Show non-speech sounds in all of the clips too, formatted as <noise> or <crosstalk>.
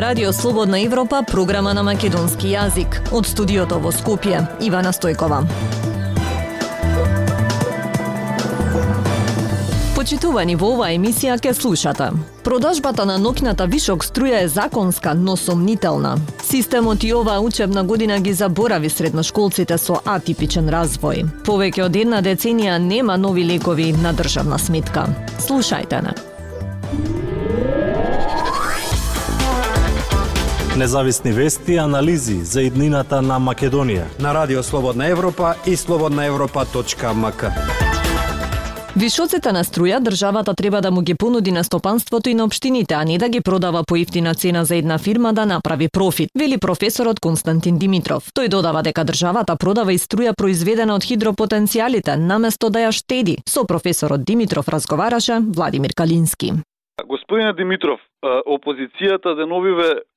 Радио Слободна Европа, програма на македонски јазик. Од студиото во Скопје, Ивана Стојкова. Почитувани во оваа емисија ке слушате. Продажбата на ноќната вишок струја е законска, но сомнителна. Системот и оваа учебна година ги заборави средношколците со атипичен развој. Повеќе од една деценија нема нови лекови на државна сметка. Слушајте не. Независни вести анализи за иднината на Македонија на Радио Слободна Европа и слободнаевропа.мк. Вишоците на струја државата треба да му ги понуди на стопанството и на општините, а не да ги продава по ефтина цена за една фирма да направи профит, вели професорот Константин Димитров. Тој додава дека државата продава и струја произведена од хидропотенцијалите, наместо да ја штеди. Со професорот Димитров разговараше Владимир Калински. Господине Димитров, опозицијата деновиве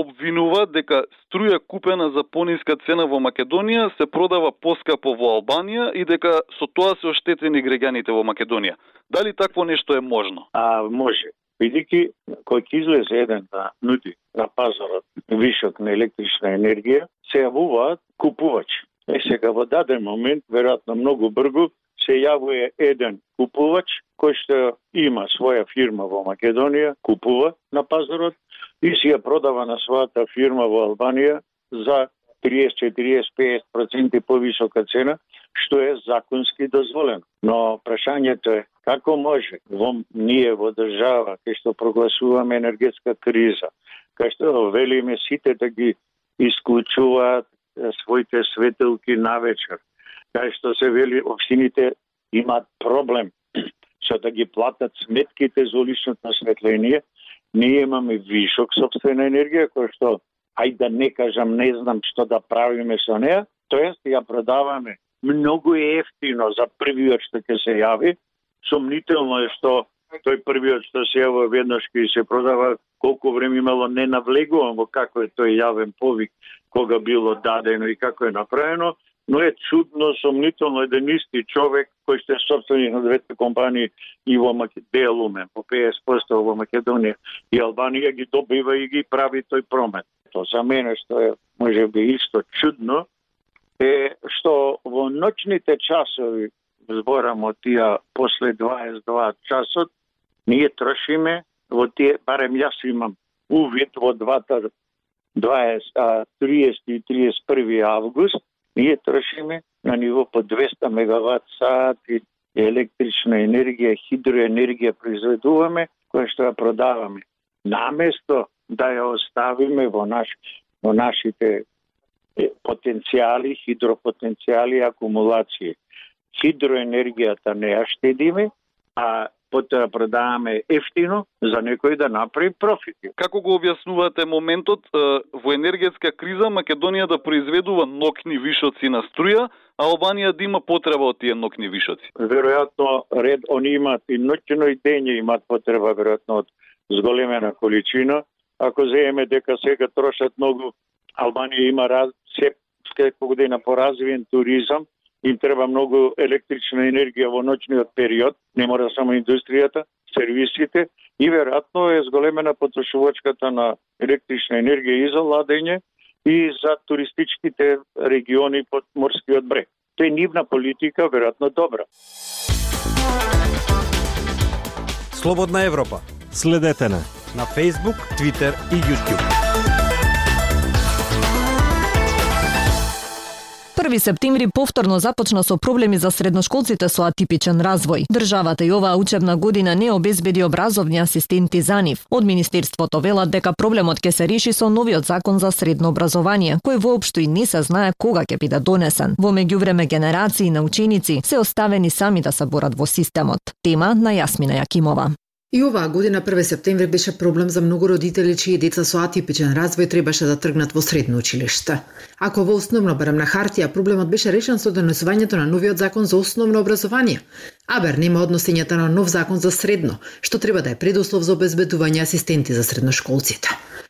обвинува дека струја купена за пониска цена во Македонија се продава поскапо во Албанија и дека со тоа се оштетени граѓаните во Македонија. Дали такво нешто е можно? А, може. Бидејќи кој ќе излезе еден да нуди на пазарот вишок на електрична енергија, се јавуваат купувачи. Е сега во даден момент, веројатно многу бргу, се јавува еден купувач кој што има своја фирма во Македонија, купува на пазарот и си ја продава на својата фирма во Албанија за 30-40-50% повисока цена, што е законски дозволено. Но прашањето е како може во ние во држава кај што прогласуваме енергетска криза, кај што велиме сите да ги исклучуваат своите светелки на вечер, кај што се вели општините имаат проблем <clears throat> со да ги платат сметките за уличното осветление, ние имаме вишок собствена енергија која што ај да не кажам не знам што да правиме со неа, тоест ја продаваме многу ефтино за првиот што ќе се јави. Сумнително е што тој првиот што се јава веднаш ќе се продава колку време имало не навлегувам во како е тој јавен повик кога било дадено и како е направено, но е чудно, сомнително еден исти човек кој што е собственик на двете компании и во Македонија, по 50% во Македонија и Албанија ги добива и ги прави тој промет. То за мене што е може би исто чудно е што во ноќните часови зборам од тие после 22 часот ние трошиме во тие барем јас имам увид во двата 20, 30 и 31 август ние трошиме на ниво по 200 мегават сати електрична енергија, хидроенергија произведуваме, која што ја продаваме. Наместо да ја оставиме во, наш, во нашите потенцијали, хидропотенцијали и акумулации. Хидроенергијата не ја штедиме, а потоа продаваме ефтино за некој да направи профити. Како го објаснувате моментот во енергетска криза Македонија да произведува нокни вишоци на струја, а Албанија да има потреба од тие нокни вишоци? Веројатно ред они имаат и ноќно и дење имаат потреба веројатно од зголемена количина. Ако земеме дека сега трошат многу Албанија има раз, се секоја година поразвиен туризам, им треба многу електрична енергија во ноќниот период, не мора само индустријата, сервисите и веројатно е зголемена потрошувачката на електрична енергија и за ладење и за туристичките региони под морскиот брег. Тоа е нивна политика, веројатно добра. Слободна Европа. Следете на на Facebook, Twitter и YouTube. 1 септември повторно започна со проблеми за средношколците со атипичен развој. Државата и оваа учебна година не обезбеди образовни асистенти за нив. Од Министерството велат дека проблемот ќе се реши со новиот закон за средно образование, кој воопшто и не се знае кога ќе биде донесен. Во меѓувреме генерации на ученици се оставени сами да се борат во системот. Тема на Јасмина Јакимова. И оваа година 1 септември беше проблем за многу родители чии деца со атипичен развој требаше да тргнат во средно училиште. Ако во основно барем на хартија проблемот беше решен со донесувањето на новиот закон за основно образование, Абер нема односењето на нов закон за средно, што треба да е предуслов за обезбедување асистенти за средношколците.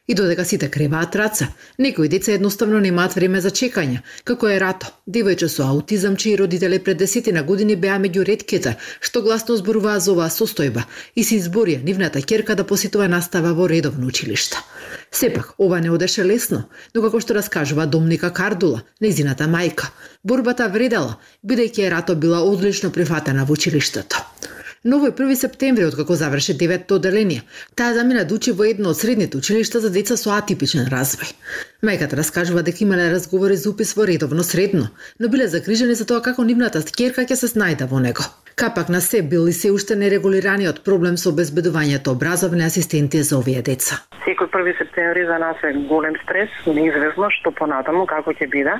И додека сите креваат раца, некои деца едноставно немаат време за чекање, како е Рато, девојче со аутизам чии родители пред десетина години беа меѓу ретките што гласно зборуваа за оваа состојба и се изборија нивната керка да посетува настава во редовно училиште. Сепак, ова не одеше лесно, но како што раскажува Домника Кардула, незината мајка, борбата вредела, бидејќи Рато била одлично прифатена во училиштето. Но во 1 септември, откако заврши деветто оделение, таа замина да учи во едно од средните училишта за деца со атипичен развој. Мајката раскажува дека имале разговори за упис во редовно средно, но биле загрижени за тоа како нивната ќерка ќе се снајде во него. Капак на се бил и се уште нерегулираниот проблем со обезбедувањето образовни асистенти за овие деца. Секој 1 септември за нас е голем стрес, неизвестно што понатаму како ќе биде.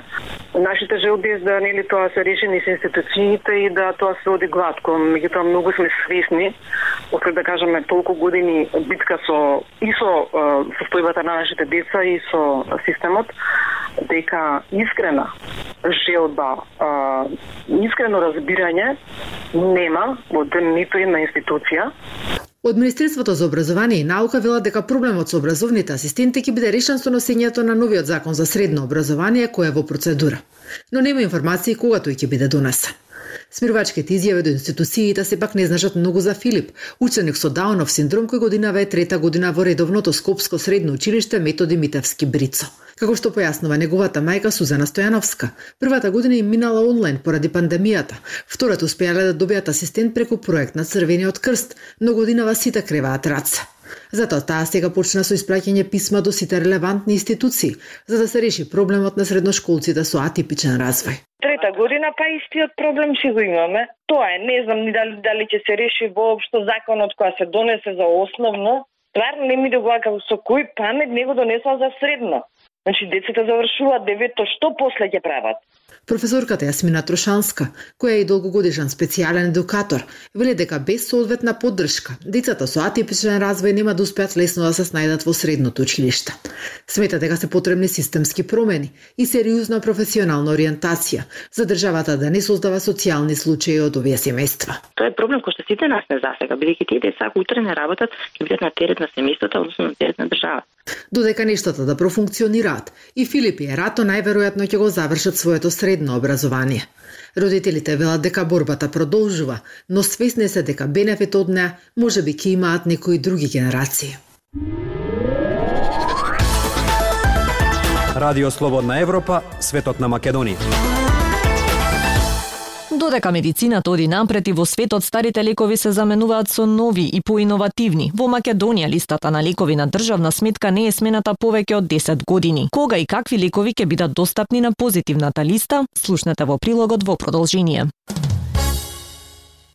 Нашите желби е да нели тоа се решени низ институциите и да тоа се оди гладко. Меѓутоа многу сме свесни, од да кажеме толку години битка со и со состојбата на нашите деца и со системот, дека искрена желба, искрено разбирање нема во ниту една институција. Од Министерството за образование и наука велат дека проблемот со образовните асистенти ќе биде решен со носењето на новиот закон за средно образование кој е во процедура. Но нема информации кога тој ќе биде донесен. Смирувачките изјави до институциите сепак не значат многу за Филип, ученик со Даунов синдром кој годинава е трета година во редовното Скопско средно училиште Методи Митевски Брицо. Како што појаснува неговата мајка Сузана Стојановска, првата година им минала онлайн поради пандемијата, втората успеале да добијат асистент преку проект на Црвениот крст, но годинава сите креваат раца. Затоа таа сега почна со испраќање писма до сите релевантни институции, за да се реши проблемот на средношколците со атипичен развој. Трета година па истиот проблем си го имаме. Тоа е, не знам ни дали дали ќе се реши воопшто законот која се донесе за основно. Стварно не ми да догоа како со кој памет него донесла за средно. Значи, децата завршуваат девето, што после ќе прават? Професорката Јасмина Трошанска, која е и долгогодишен специјален едукатор, вели дека без соодветна поддршка, децата со атипичен развој нема да успеат лесно да се снајдат во средното училиште. Смета дека се потребни системски промени и сериозна професионална ориентација за државата да не создава социјални случаи од овие семејства. Тоа е проблем кој што сите нас не засега, бидејќи тие деца ако утре не работат, ќе бидат на терет на семејството, односно на терет на државата. Додека нештата да профункционираат, и Филип и Ерато најверојатно ќе го завршат своето средно образование. Родителите велат дека борбата продолжува, но свесни се дека бенефит од неа може би ќе имаат некои други генерации. Радио Слободна Европа, светот на Македонија. Додека медицината оди напред и во светот старите лекови се заменуваат со нови и поиновативни, во Македонија листата на лекови на државна сметка не е смената повеќе од 10 години. Кога и какви лекови ќе бидат достапни на позитивната листа, слушнете во прилогот во продолжение.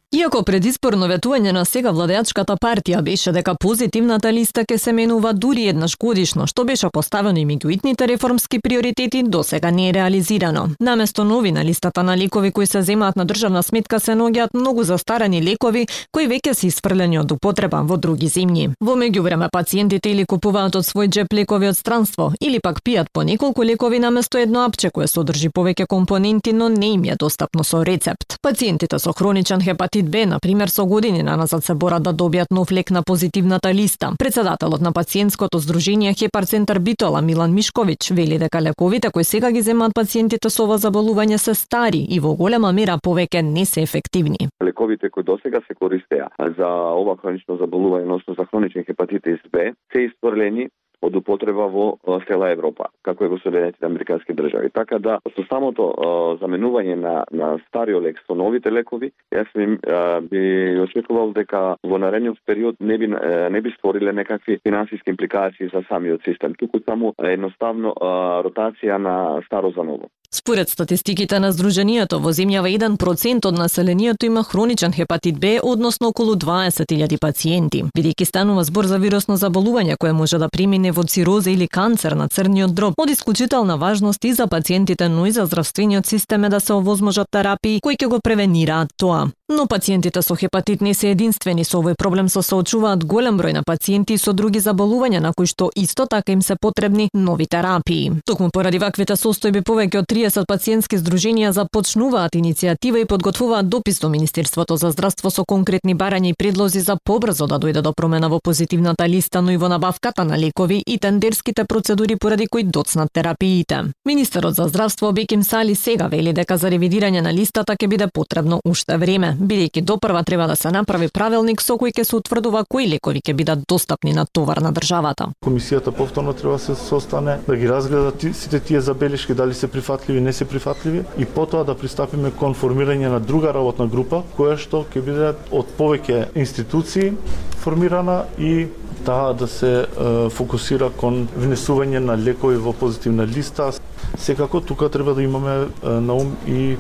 Иако предизборно ветување на сега владеачката партија беше дека позитивната листа ке се менува дури еднаш годишно, што беше поставено и меѓу итните реформски приоритети, до сега не е реализирано. Наместо нови на листата на лекови кои се земаат на државна сметка се наоѓаат многу застарани лекови кои веќе се испрлени од употреба во други земји. Во меѓувреме пациентите или купуваат од свој джеп лекови од странство, или пак пијат по неколку лекови наместо едно апче кое содржи повеќе компоненти, но не им е достапно со рецепт. Пациентите со хроничен хепатит Б, на пример, со години на назад се борат да добијат нов лек на позитивната листа. Председателот на пациентското здружение Хепар Центар Битола Милан Мишковиќ вели дека лековите кои сега ги земаат пациентите со ова заболување се стари и во голема мера повеќе не се ефективни. Лековите кои досега се користеа за ова хронично заболување, односно за хроничен хепатитис Б, се испрлени употреба во цела Европа, како е во Соединетите Американски држави. Така да со самото заменување на на стариот лек со новите лекови, јас ми би очекувал дека во наредниот период не би не би створиле некакви финансиски импликации за самиот систем, туку само едноставно ротација на старо за ново. Според статистиките на Сдруженијето, во земјава 1% од населението има хроничен хепатит Б, односно околу 20.000 пациенти. Бидејќи станува збор за вирусно заболување кое може да премине во цироза или канцер на црниот дроб, од исклучителна важност и за пациентите, но и за здравствениот систем е да се овозможат терапии кои ќе го превенираат тоа. Но пациентите со хепатит не се единствени со овој проблем со соочуваат голем број на пациенти со други заболувања на кои што исто така им се потребни нови терапии. Токму поради ваквите состојби повеќе од 30 пациентски здруженија започнуваат иницијатива и подготвуваат допис до Министерството за здравство со конкретни барања и предлози за побрзо да дојде до промена во позитивната листа, но и во набавката на лекови и тендерските процедури поради кои доцнат терапиите. Министерот за здравство Беким Сали сега вели дека за ревидирање на листата ќе биде потребно уште време, бидејќи допрва треба да се направи правилник со кој ќе се утврдува кои лекови ќе бидат достапни на товар на државата. Комисијата повторно треба да се состане да ги разгледа сите тие забелешки дали се прифатливи, не се прифатливи и потоа да пристапиме кон формирање на друга работна група која што ќе биде од повеќе институции формирана и таа да се е, фокусира кон внесување на лекови во позитивна листа. Секако тука треба да имаме на ум и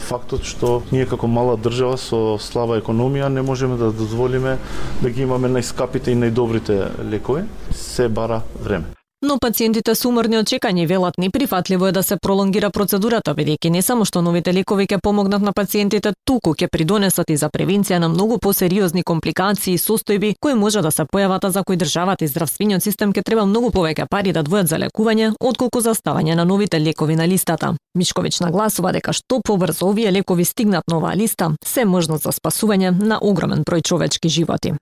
фактот што ние како мала држава со слаба економија не можеме да дозволиме да ги имаме најскапите и најдобрите лекови. Се бара време. Но пациентите се уморни од чекање велат неприфатливо е да се пролонгира процедурата, бидејќи не само што новите лекови ќе помогнат на пациентите, туку ќе придонесат и за превенција на многу посериозни компликации и состојби кои може да се појават, за кои државата и здравствениот систем ќе треба многу повеќе пари да двојат за лекување, отколку за ставање на новите лекови на листата. Мишковиќ нагласува дека што побрзо овие лекови стигнат на оваа листа, се можност за спасување на огромен број човечки животи.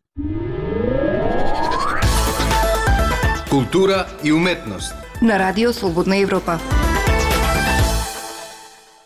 Култура и уметност. На Радио Слободна Европа.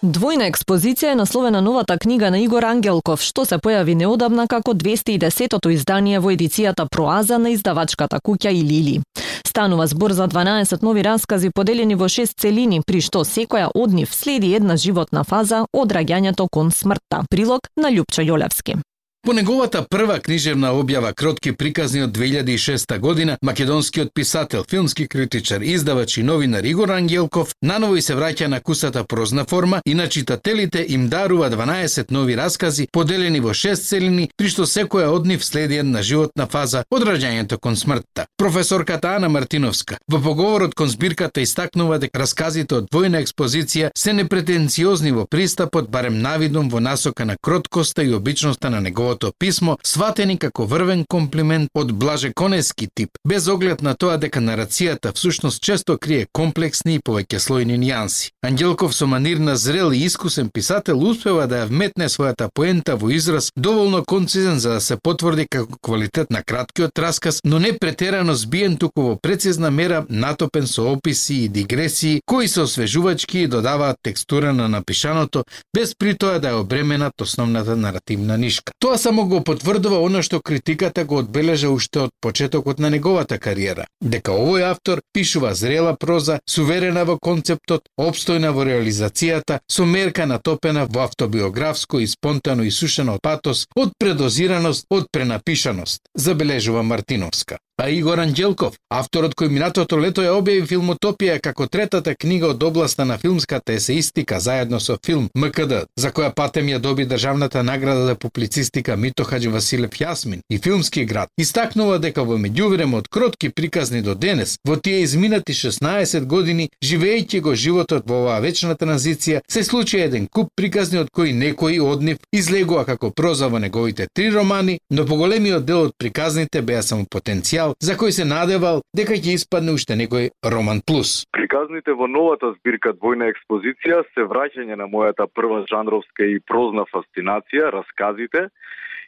Двојна експозиција е насловена новата книга на Игор Ангелков, што се појави неодамна како 210-тото издание во едицијата Проаза на издавачката куќа и Лили. Станува збор за 12 нови раскази поделени во 6 целини, при што секоја од нив следи една животна фаза од раѓањето кон смртта. Прилог на Љупчо Јолевски. По неговата прва книжевна објава Кротки приказни од 2006 година, македонскиот писател, филмски критичар, издавач и новинар Игор Ангелков наново и се враќа на кусата прозна форма и на читателите им дарува 12 нови раскази поделени во 6 целини, при што секоја од нив следи една животна фаза од раѓањето кон смртта. Професорката Ана Мартиновска во поговорот кон збирката истакнува дека расказите од двојна експозиција се непретенциозни во пристапот, барем навидом во насока на кроткоста и обичноста на неговото неговото писмо, сватени како врвен комплимент од Блаже Конески тип, без оглед на тоа дека нарацијата всушност често крие комплексни и повеќе слојни нијанси. Ангелков со манир на зрел и искусен писател успева да ја вметне својата поента во израз доволно концизен за да се потврди како квалитет на краткиот расказ, но не претерано збиен туку во прецизна мера натопен со описи и дигресии кои се освежувачки и додаваат текстура на напишаното без при тоа да е обременат основната наративна нишка. Тоа само го потврдува она што критиката го одбележа уште од почетокот на неговата кариера, дека овој автор пишува зрела проза, суверена во концептот, обстојна во реализацијата, со мерка натопена во автобиографско и спонтано исушено патос, од предозираност, од пренапишаност, забележува Мартиновска. Па а Игор Анđелков, авторот кој минатото лето ја објави филмотопија како третата книга од областа на филмската есеистика заедно со филм МКД, за која патем ја доби државната награда за публицистика Мито Хаджи Василев Јасмин и Филмски град, истакнува дека во меѓувреме од кротки приказни до денес, во тие изминати 16 години, живеејќи го животот во оваа вечна транзиција, се случи еден куп приказни од кои некои од нив излегува како проза во неговите три романи, но поголемиот дел од приказните беа само потенцијал материјал за кој се надевал дека ќе испадне уште некој роман плюс. Приказните во новата збирка Двојна експозиција се враќање на мојата прва жанровска и прозна фасцинација, расказите,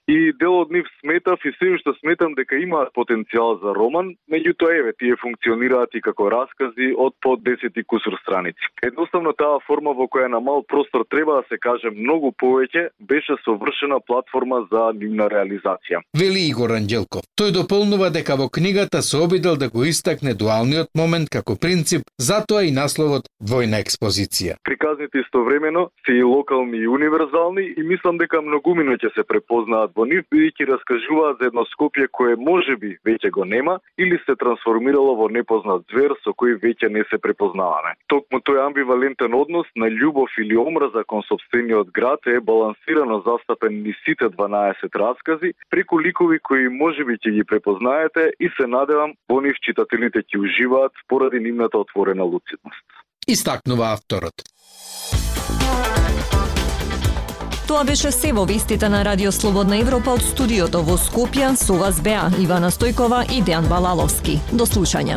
и дел од нив сметав и се уште сметам дека имаат потенцијал за роман, меѓутоа еве тие функционираат и како раскази од по 10 и кусур страници. Едноставно таа форма во која на мал простор треба да се каже многу повеќе беше совршена платформа за нивна реализација. Вели Игор Анđелков. Тој дополнува дека во книгата се обидел да го истакне дуалниот момент како принцип, затоа и насловот двојна експозиција. Приказните истовремено се и локални и универзални и мислам дека многумино ќе се препознаат во нив, бидејќи раскажуваат за едно Скопје кое може би веќе го нема или се трансформирало во непознат звер со кој веќе не се препознаваме. Токму тој амбивалентен однос на љубов или омраза кон собствениот град е балансирано застапен низ сите 12 раскази, преку ликови кои може би ќе ги препознаете и се надевам во нив читателите ќе уживаат поради нивната отворена луцидност. Истакнува авторот. Тоа беше се во вестите на Радио Слободна Европа од студиото во Скопје со вас беа Ивана Стојкова и Дејан Балаловски. До слушање.